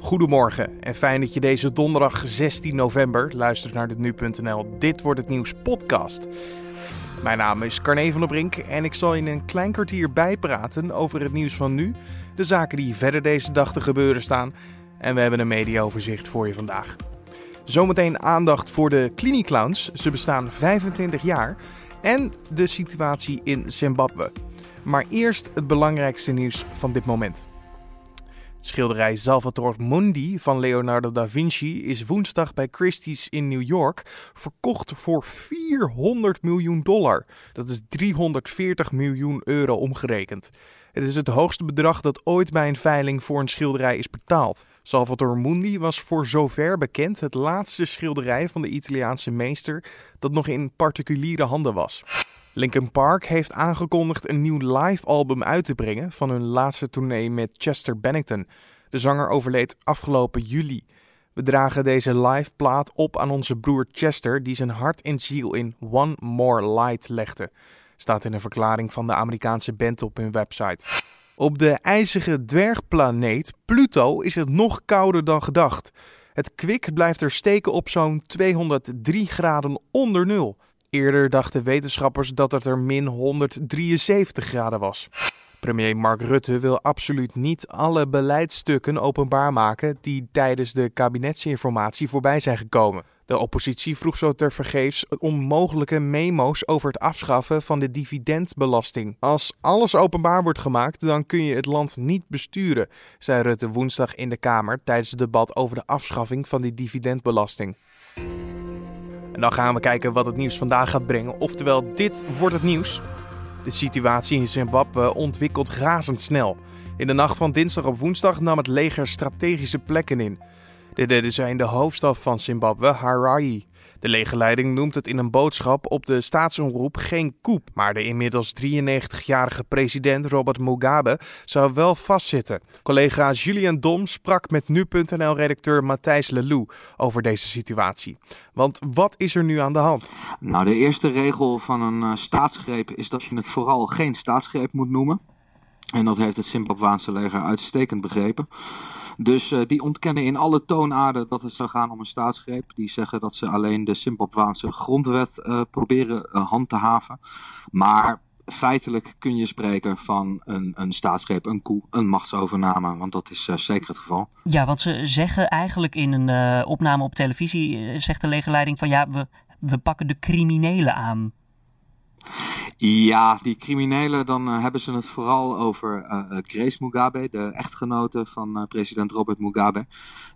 Goedemorgen en fijn dat je deze donderdag 16 november luistert naar de Nu.nl Dit wordt het nieuws podcast. Mijn naam is Carne van der Brink en ik zal je in een klein kwartier bijpraten over het nieuws van nu, de zaken die verder deze dag te gebeuren staan en we hebben een mediaoverzicht voor je vandaag. Zometeen aandacht voor de Clowns. Ze bestaan 25 jaar. En de situatie in Zimbabwe. Maar eerst het belangrijkste nieuws van dit moment. Schilderij Salvator Mundi van Leonardo da Vinci is woensdag bij Christie's in New York verkocht voor 400 miljoen dollar. Dat is 340 miljoen euro omgerekend. Het is het hoogste bedrag dat ooit bij een veiling voor een schilderij is betaald. Salvator Mundi was voor zover bekend het laatste schilderij van de Italiaanse meester dat nog in particuliere handen was. Linkin Park heeft aangekondigd een nieuw live album uit te brengen van hun laatste tournee met Chester Bennington. De zanger overleed afgelopen juli. We dragen deze live plaat op aan onze broer Chester, die zijn hart en ziel in One More Light legde. Staat in een verklaring van de Amerikaanse band op hun website. Op de ijzige dwergplaneet Pluto is het nog kouder dan gedacht. Het kwik blijft er steken op zo'n 203 graden onder nul. Eerder dachten wetenschappers dat het er min 173 graden was. Premier Mark Rutte wil absoluut niet alle beleidsstukken openbaar maken die tijdens de kabinetsinformatie voorbij zijn gekomen. De oppositie vroeg zo tevergeefs om mogelijke memo's over het afschaffen van de dividendbelasting. Als alles openbaar wordt gemaakt, dan kun je het land niet besturen, zei Rutte woensdag in de Kamer tijdens het debat over de afschaffing van die dividendbelasting. En dan gaan we kijken wat het nieuws vandaag gaat brengen. Oftewel, dit wordt het nieuws. De situatie in Zimbabwe ontwikkelt razendsnel. In de nacht van dinsdag op woensdag nam het leger strategische plekken in. Dit deden zij in de hoofdstad van Zimbabwe, Harare. De legerleiding noemt het in een boodschap op de staatsomroep geen coup. Maar de inmiddels 93-jarige president Robert Mugabe zou wel vastzitten. Collega Julian Dom sprak met nu.nl-redacteur Matthijs Lelou over deze situatie. Want wat is er nu aan de hand? Nou, de eerste regel van een uh, staatsgreep is dat je het vooral geen staatsgreep moet noemen. En dat heeft het Zimbabwaanse leger uitstekend begrepen. Dus uh, die ontkennen in alle toonaarden dat het zou gaan om een staatsgreep. Die zeggen dat ze alleen de Zimbabwaanse grondwet uh, proberen uh, handhaven. Maar feitelijk kun je spreken van een, een staatsgreep, een coup, een machtsovername. Want dat is zeker het geval. Ja, want ze zeggen eigenlijk in een opname op televisie, zegt de legerleiding van ja, we, we pakken de criminelen aan. Ja, die criminelen, dan uh, hebben ze het vooral over uh, Grace Mugabe, de echtgenote van uh, president Robert Mugabe.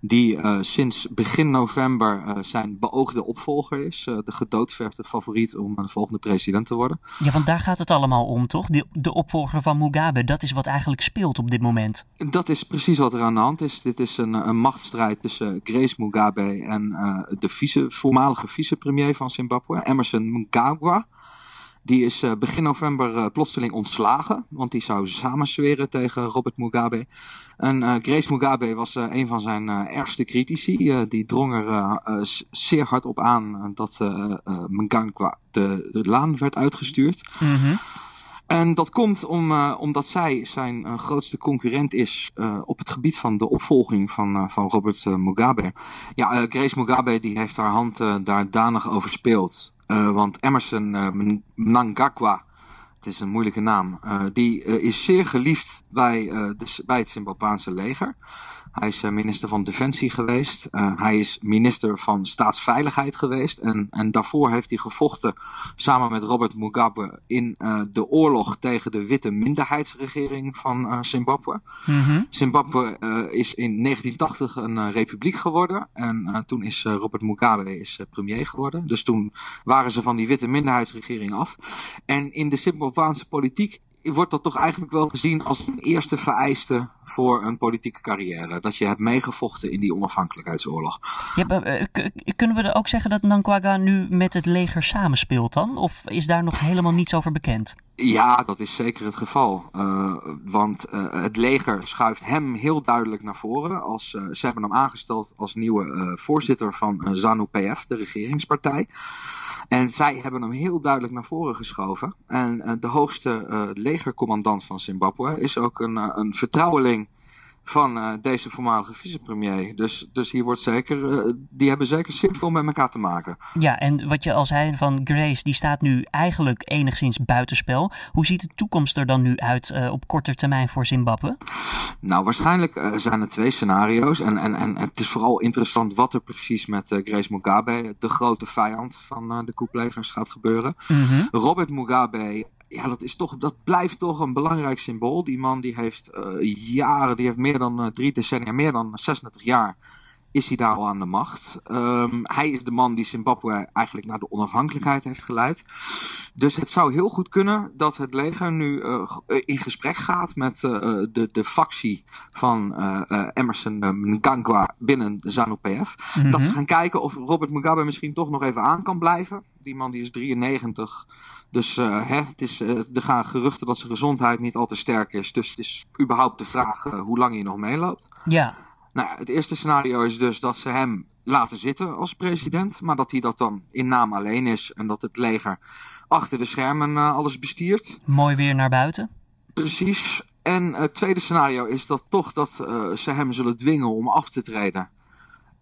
Die sinds begin november zijn beoogde opvolger is. de gedoodverfde favoriet om de volgende president te worden. Ja, want daar gaat het allemaal om, toch? De, de opvolger van Mugabe, dat is wat eigenlijk speelt op dit moment. Dat is precies wat er aan de hand is. Dit is een, een machtsstrijd tussen Grace Mugabe en de vice, voormalige vicepremier van Zimbabwe, Emerson Mnangagwa. Die is uh, begin november uh, plotseling ontslagen, want die zou samenzweren tegen Robert Mugabe. En uh, Grace Mugabe was een van zijn ergste critici. die drong er zeer hard op aan dat Mnangagwa de, de laan werd uitgestuurd. Mm -hmm. En dat komt om, uh, omdat zij zijn uh, grootste concurrent is uh, op het gebied van de opvolging van, van Robert Mugabe. Ja, Grace Mugabe die heeft haar hand daar danig over speeld. Want Emerson Mnangagwa, het is een moeilijke naam, die is zeer geliefd bij, de, bij het Zimbabwaanse leger. Hij is minister van Defensie geweest. Uh, hij is minister van Staatsveiligheid geweest. En, en daarvoor heeft hij gevochten samen met Robert Mugabe in uh, de oorlog tegen de witte minderheidsregering van uh, Zimbabwe. Mm -hmm. Zimbabwe is in 1980 een republiek geworden. En toen is Robert Mugabe is, premier geworden. Dus toen waren ze van die witte minderheidsregering af. En in de Zimbabwaanse politiek wordt dat toch eigenlijk wel gezien als een eerste vereiste voor een politieke carrière. Dat je hebt meegevochten in die onafhankelijkheidsoorlog. Ja, uh, kunnen we er ook zeggen dat Nankwaga nu met het leger samenspeelt dan? Of is daar nog helemaal niets over bekend? Ja, dat is zeker het geval. Uh, want uh, het leger schuift hem heel duidelijk naar voren. Als, ze hebben hem aangesteld als nieuwe voorzitter van ZANU-PF, de regeringspartij. En zij hebben hem heel duidelijk naar voren geschoven. En uh, de hoogste uh, legercommandant van Zimbabwe is ook een, uh, een vertrouweling van uh, deze voormalige vicepremier. Dus, dus hier wordt zeker, uh, die hebben zeker zinvol met elkaar te maken. Ja, en wat je al zei van Grace, die staat nu eigenlijk enigszins buitenspel. Hoe ziet de toekomst er dan nu uit uh, op korte termijn voor Zimbabwe? Nou, waarschijnlijk zijn er twee scenario's. En, en, en het is vooral interessant wat er precies met Grace Mugabe, de grote vijand van de koeplegers, gaat gebeuren. Mm -hmm. Robert Mugabe ja, dat, is toch, dat blijft toch een belangrijk symbool. Die man die heeft uh, jaren, die heeft meer dan uh, drie decennia, meer dan 36 jaar is hij daar al aan de macht. Um, hij is de man die Zimbabwe eigenlijk naar de onafhankelijkheid heeft geleid. Dus het zou heel goed kunnen dat het leger nu uh, in gesprek gaat met uh, de, de factie van uh, Emerson Mnangagwa binnen de ZANU-PF. Mm -hmm. Dat ze gaan kijken of Robert Mugabe misschien toch nog even aan kan blijven. Die man die is 93. Dus hè, het is, er gaan geruchten dat zijn gezondheid niet al te sterk is. Dus het is überhaupt de vraag hoe lang hij nog meeloopt. Ja. Nou, het eerste scenario is dus dat ze hem laten zitten als president, maar dat hij dat dan in naam alleen is en dat het leger achter de schermen alles bestiert. Mooi weer naar buiten. Precies. En het tweede scenario is dat toch dat ze hem zullen dwingen om af te treden.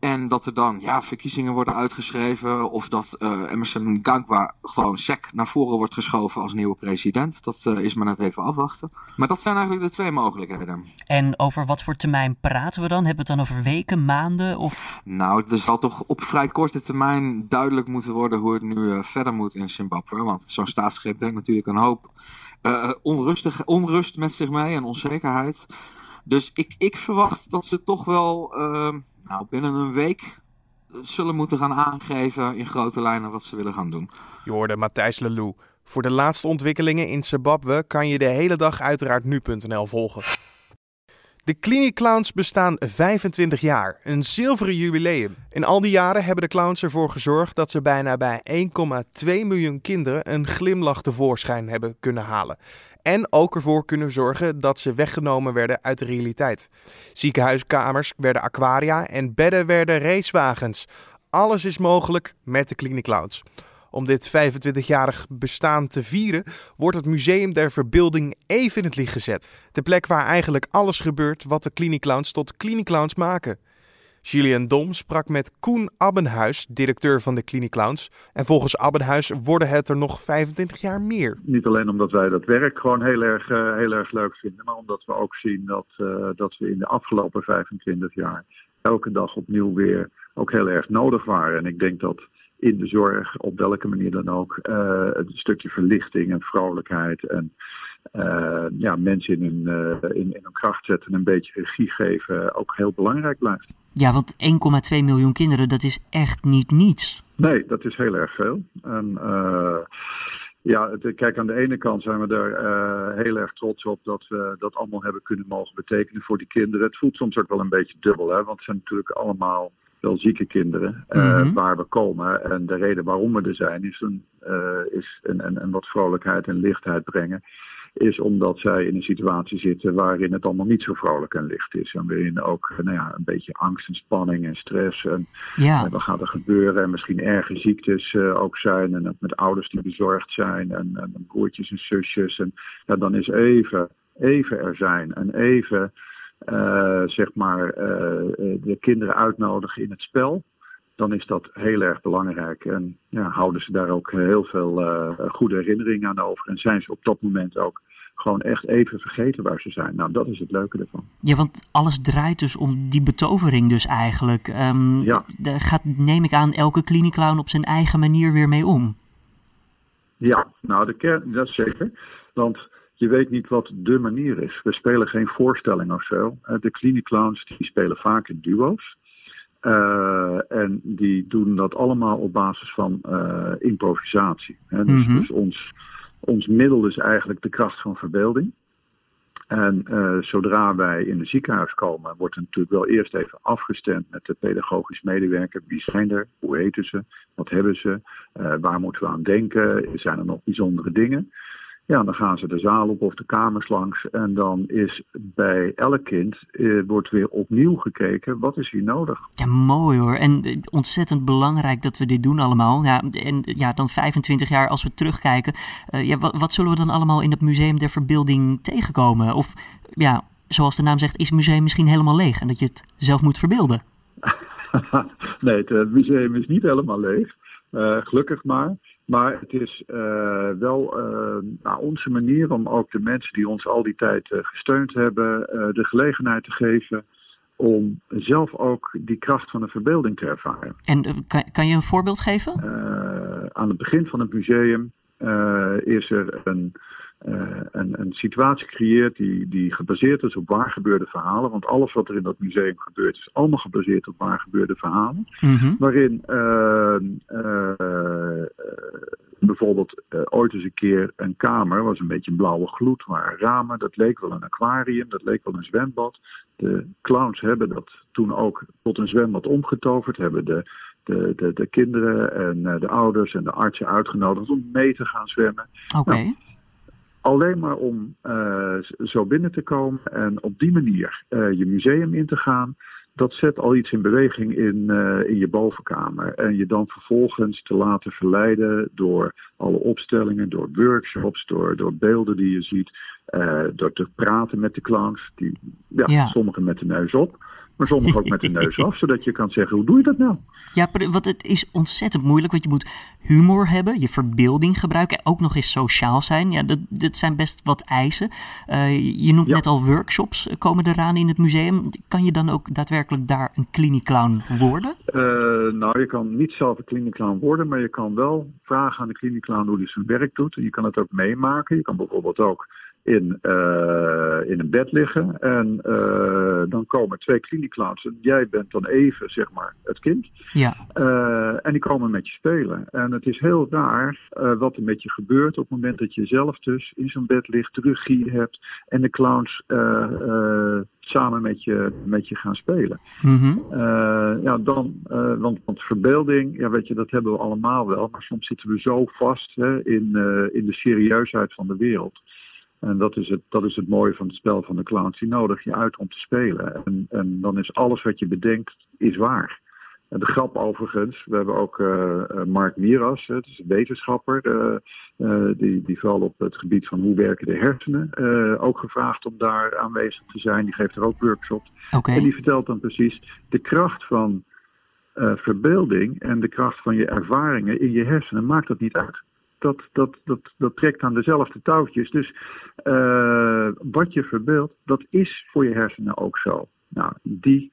En dat er dan ja, verkiezingen worden uitgeschreven. Of dat uh, Emerson Mnangagwa gewoon sec naar voren wordt geschoven als nieuwe president. Dat uh, is maar net even afwachten. Maar dat zijn eigenlijk de twee mogelijkheden. En over wat voor termijn praten we dan? Hebben we het dan over weken, maanden? Of... Nou, er zal toch op vrij korte termijn duidelijk moeten worden hoe het nu uh, verder moet in Zimbabwe. Want zo'n staatsgreep brengt natuurlijk een hoop onrustig, onrust met zich mee en onzekerheid. Dus ik, ik verwacht dat ze toch wel nou, binnen een week zullen moeten gaan aangeven in grote lijnen wat ze willen gaan doen. Je hoorde Matthijs Lelou. Voor de laatste ontwikkelingen in Zimbabwe kan je de hele dag uiteraard nu.nl volgen. De Clinic Clowns bestaan 25 jaar, een zilveren jubileum. In al die jaren hebben de clowns ervoor gezorgd dat ze bijna bij 1,2 miljoen kinderen een glimlach tevoorschijn hebben kunnen halen. En ook ervoor kunnen zorgen dat ze weggenomen werden uit de realiteit. Ziekenhuiskamers werden aquaria en bedden werden racewagens. Alles is mogelijk met de Clinic Clowns. Om dit 25-jarig bestaan te vieren, wordt het Museum der Verbeelding even in het licht gezet. De plek waar eigenlijk alles gebeurt wat de Clinic Clowns tot Clinic Clowns maken. Julian Dom sprak met Koen Abbenhuis, directeur van de Clinic Clowns. En volgens Abbenhuis worden het er nog 25 jaar meer. Niet alleen omdat wij dat werk gewoon heel erg, uh, heel erg leuk vinden, maar omdat we ook zien dat, uh, dat we in de afgelopen 25 jaar elke dag opnieuw weer ook heel erg nodig waren. En ik denk dat in de zorg, op welke manier dan ook, uh, een stukje verlichting en vrolijkheid en uh, ja, mensen in hun, uh, in, in hun kracht zetten en een beetje regie geven ook heel belangrijk blijft. Ja, want 1,2 miljoen kinderen, dat is echt niet niets. Nee, dat is heel erg veel. En uh, ja, het, kijk, aan de ene kant zijn we er uh, heel erg trots op dat we dat allemaal hebben kunnen mogen betekenen voor die kinderen. Het voelt soms ook wel een beetje dubbel, hè, want het zijn natuurlijk allemaal wel zieke kinderen uh, mm-hmm. waar we komen. En de reden waarom we er zijn is een, is een, een wat vrolijkheid en lichtheid brengen is omdat zij in een situatie zitten waarin het allemaal niet zo vrolijk en licht is. En waarin ook nou ja, een beetje angst en spanning en stress. En, ja. en wat gaat er gebeuren? En misschien erge ziektes uh, ook zijn. En met ouders die bezorgd zijn. En, en broertjes en zusjes. En ja, dan is even, even er zijn. En even uh, zeg maar uh, de kinderen uitnodigen in het spel dan is dat heel erg belangrijk. En ja, houden ze daar ook heel veel uh, goede herinneringen aan over. En zijn ze op dat moment ook gewoon echt even vergeten waar ze zijn. Nou, dat is het leuke ervan. Ja, want alles draait dus om die betovering dus eigenlijk. Um, ja. Daar gaat, neem ik aan, elke kliniekclown op zijn eigen manier weer mee om. Ja, nou, de kern, dat is zeker. Want je weet niet wat de manier is. We spelen geen voorstelling of zo. De kliniekclowns die spelen vaak in duo's. Uh, en die doen dat allemaal op basis van uh, improvisatie. Hè. Dus, mm-hmm. dus, ons, ons middel is eigenlijk de kracht van verbeelding. En uh, zodra wij in een ziekenhuis komen, wordt het natuurlijk wel eerst even afgestemd met de pedagogisch medewerker. Wie zijn er? Hoe heten ze? Wat hebben ze? waar moeten we aan denken? Zijn er nog bijzondere dingen? Ja, dan gaan ze de zaal op of de kamers langs. En dan is bij elk kind eh, wordt weer opnieuw gekeken, wat is hier nodig? Ja, mooi hoor. En ontzettend belangrijk dat we dit doen allemaal. Ja, en ja, dan 25 jaar als we terugkijken. Uh, ja, wat, wat zullen we dan allemaal in het Museum der Verbeelding tegenkomen? Of ja, zoals de naam zegt, is het museum misschien helemaal leeg en dat je het zelf moet verbeelden. nee, het museum is niet helemaal leeg. Uh, gelukkig maar. Maar het is uh, wel nou, onze manier om ook de mensen die ons al die tijd gesteund hebben, de gelegenheid te geven om zelf ook die kracht van de verbeelding te ervaren. En kan, kan je een voorbeeld geven? aan het begin van het museum is er een uh, een, een, situatie creëert die, die gebaseerd is op waar gebeurde verhalen. Want alles wat er in dat museum gebeurt is allemaal gebaseerd op waar gebeurde verhalen. Mhm. Waarin uh, uh, bijvoorbeeld ooit eens een keer een kamer was een beetje een blauwe gloed, waren ramen. Dat leek wel een aquarium, dat leek wel een zwembad. De clowns hebben dat toen ook tot een zwembad omgetoverd, hebben de de, de, de, kinderen en de ouders en de artsen uitgenodigd om mee te gaan zwemmen. Oké. Nou, Alleen maar om uh, zo binnen te komen en op die manier uh, je museum in te gaan, dat zet al iets in beweging in, uh, in je bovenkamer. En je dan vervolgens te laten verleiden door alle opstellingen, door workshops, door, door beelden die je ziet, door te praten met de clowns, die, ja, Ja. sommigen met de neus op, maar sommigen ook met de neus af, zodat je kan zeggen, hoe doe je dat nou? Ja, want het is ontzettend moeilijk, want je moet humor hebben, je verbeelding gebruiken, ook nog eens sociaal zijn. Ja, dat, dat zijn best wat eisen. Uh, je noemt Ja. net al workshops eh, komen eraan in het museum. Kan je dan ook daadwerkelijk daar een klinieclown worden? Eh, nou, je kan niet zelf een klinieclown worden, maar je kan wel vragen aan de klinieclown hoe hij zijn werk doet. En je kan het ook meemaken. Je kan bijvoorbeeld ook in, eh, in een bed liggen en eh, dan komen twee klinieclowns en jij bent dan even, zeg maar, het kind. Ja, Eh, en die komen met je spelen. En het is heel raar wat er met je gebeurt op het moment dat je zelf dus in zo'n bed ligt, de regie hebt en de clowns samen met je, met je gaan spelen. Eh, ja, dan, want, want verbeelding, ja, weet je, dat hebben we allemaal wel. Maar soms zitten we zo vast hè, in, in de serieusheid van de wereld. En dat is, het, dat is het mooie van het spel van de clowns. Die nodig je uit om te spelen. En, en dan is alles wat je bedenkt, is waar. En de grap overigens, we hebben ook eh, eh, Mark Miras, het is een wetenschapper, eh, die, die vooral op het gebied van hoe werken de hersenen, ook gevraagd om daar aanwezig te zijn. Die geeft er ook workshops. En die vertelt dan precies de kracht van verbeelding en de kracht van je ervaringen in je hersenen maakt dat niet uit. Dat, dat, dat, dat trekt aan dezelfde touwtjes. Dus eh, wat je verbeeldt, dat is voor je hersenen ook zo. Nou, die,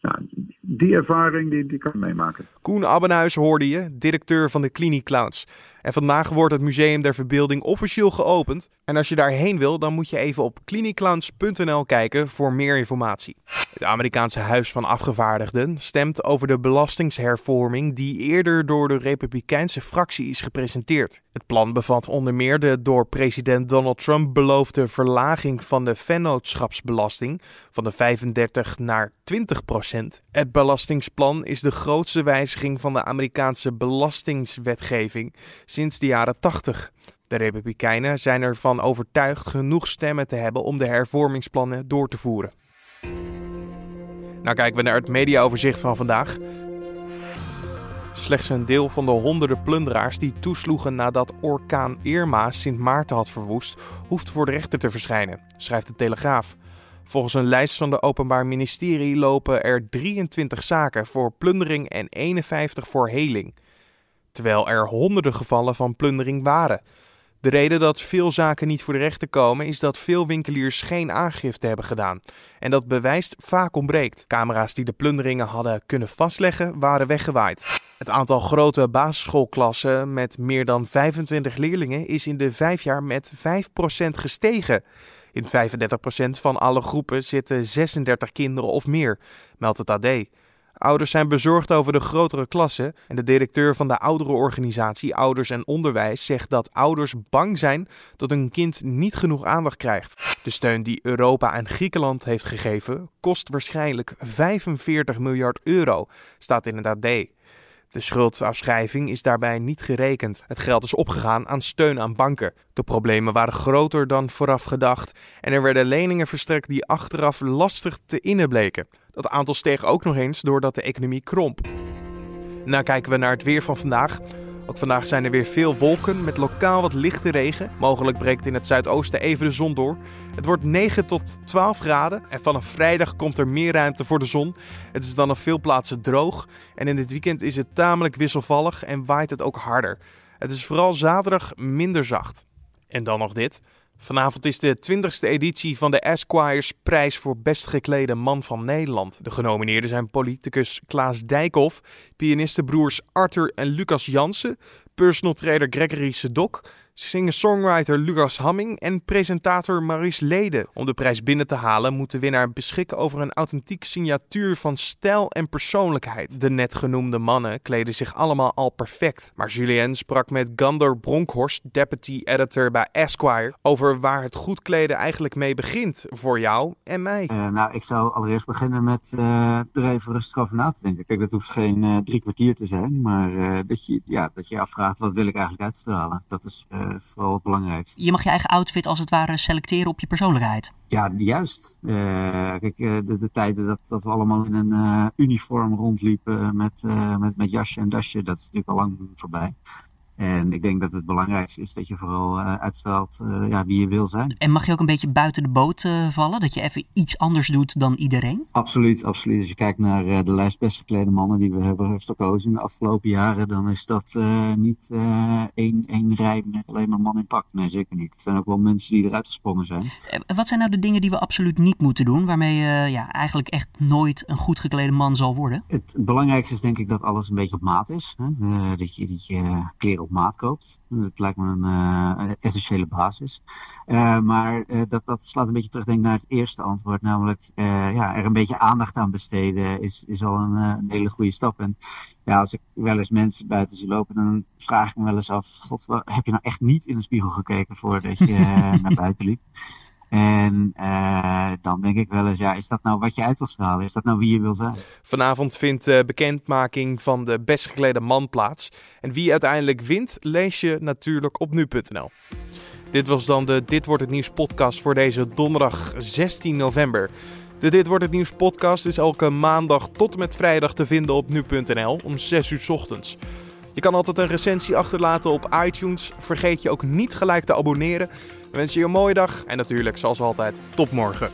nou, die ervaring die, die kan je meemaken. Koen Abbenhuis hoorde je, directeur van de Clinic Clowns. En vandaag wordt het Museum der Verbeelding officieel geopend. En als je daarheen wil, dan moet je even op cliniclowns.nl kijken voor meer informatie. Het Amerikaanse Huis van Afgevaardigden stemt over de belastingshervorming die eerder door de Republikeinse fractie is gepresenteerd. Het plan bevat onder meer de door president Donald Trump beloofde verlaging van de vennootschapsbelasting van de 35 naar 20 procent. Het belastingsplan is de grootste wijziging van de Amerikaanse belastingswetgeving sinds de jaren 80. De Republikeinen zijn ervan overtuigd genoeg stemmen te hebben om de hervormingsplannen door te voeren. Nou kijken we naar het mediaoverzicht van vandaag. Slechts een deel van de honderden plunderaars die toesloegen nadat orkaan Irma Sint Maarten had verwoest, hoeft voor de rechter te verschijnen, schrijft de Telegraaf. Volgens een lijst van de Openbaar Ministerie lopen er 23 zaken voor plundering en 51 voor heling. Terwijl er honderden gevallen van plundering waren. De reden dat veel zaken niet voor de rechter komen is dat veel winkeliers geen aangifte hebben gedaan. En dat bewijs vaak ontbreekt. Camera's die de plunderingen hadden kunnen vastleggen waren weggewaaid. Het aantal grote basisschoolklassen met meer dan 25 leerlingen is in de vijf jaar met 5% gestegen. In 35% van alle groepen zitten 36 kinderen of meer, meldt het AD. Ouders zijn bezorgd over de grotere klassen en de directeur van de ouderenorganisatie Ouders en Onderwijs zegt dat ouders bang zijn dat een kind niet genoeg aandacht krijgt. De steun die Europa aan Griekenland heeft gegeven kost waarschijnlijk 45 miljard euro, staat in het AD. De schuldafschrijving is daarbij niet gerekend. Het geld is opgegaan aan steun aan banken. De problemen waren groter dan vooraf gedacht en er werden leningen verstrekt die achteraf lastig te innen bleken. Dat aantal steeg ook nog eens doordat de economie kromp. Nou kijken we naar het weer van vandaag. Ook vandaag zijn er weer veel wolken met lokaal wat lichte regen. Mogelijk breekt in het zuidoosten even de zon door. Het wordt 9 tot 12 graden en vanaf vrijdag komt er meer ruimte voor de zon. Het is dan op veel plaatsen droog en in dit weekend is het tamelijk wisselvallig en waait het ook harder. Het is vooral zaterdag minder zacht. En dan nog dit. Vanavond is de 20e editie van de Esquires prijs voor best geklede man van Nederland. De genomineerden zijn politicus Klaas Dijkhoff, pianistenbroers Arthur en Lucas Jansen, personal trainer Gregory Sedok, singer-songwriter Lucas Hamming en presentator Maurice Leden. Om de prijs binnen te halen moet de winnaar beschikken over een authentiek signatuur van stijl en persoonlijkheid. De net genoemde mannen kleden zich allemaal al perfect. Maar Julien sprak met Gander Bronkhorst, deputy editor bij Esquire, over waar het goed kleden eigenlijk mee begint voor jou en mij. Uh, nou, ik zou allereerst beginnen met uh, er even rustig over na te denken. Kijk, dat hoeft geen uh, drie kwartier te zijn, maar dat, je, ja, dat je afvraagt wat wil ik eigenlijk uitstralen. Dat is vooral het belangrijkste. Je mag je eigen outfit als het ware selecteren op je persoonlijkheid. Ja, juist. Uh, kijk, de, de, tijden dat, dat we allemaal in een uh, uniform rondliepen met, uh, met, met jasje en dasje, dat is natuurlijk al lang voorbij. En ik denk dat het belangrijkste is dat je vooral uh, uitstraalt uh, ja, wie je wil zijn. En mag je ook een beetje buiten de boot uh, vallen? Dat je even iets anders doet dan iedereen? Absoluut, absoluut. Als je kijkt naar de lijst best geklede mannen die we hebben verkozen in de afgelopen jaren, dan is dat niet één, één rij met alleen maar man in pak. Nee, zeker niet. Het zijn ook wel mensen die eruit gesprongen zijn. wat zijn nou de dingen die we absoluut niet moeten doen, waarmee je ja, eigenlijk echt nooit een goed geklede man zal worden? Het, belangrijkste is denk ik dat alles een beetje op maat is. Hè? Dat je, dat je kleren op maat koopt. Dat lijkt me een uh, essentiële basis. Uh, maar uh, dat, dat slaat een beetje terug denk ik, naar het eerste antwoord. Namelijk ja, er een beetje aandacht aan besteden is, is al een, een, hele goede stap. En ja, als ik wel eens mensen buiten zie lopen, dan vraag ik me wel eens af: God, heb je nou echt niet in de spiegel gekeken voordat je naar buiten liep? En uh, dan denk ik wel eens, ja, is dat nou wat je uit wil stralen? Is dat nou wie je wil zijn? Vanavond vindt de bekendmaking van de best geklede man plaats. En wie uiteindelijk wint, lees je natuurlijk op nu.nl. Dit was dan de Dit Wordt Het Nieuws podcast voor deze donderdag 16 november. De Dit Wordt Het Nieuws podcast is elke maandag tot en met vrijdag te vinden op nu.nl om 6 uur ochtends. Je kan altijd een recensie achterlaten op iTunes. Vergeet je ook niet gelijk te abonneren. We wensen je een mooie dag en natuurlijk, zoals altijd, tot morgen.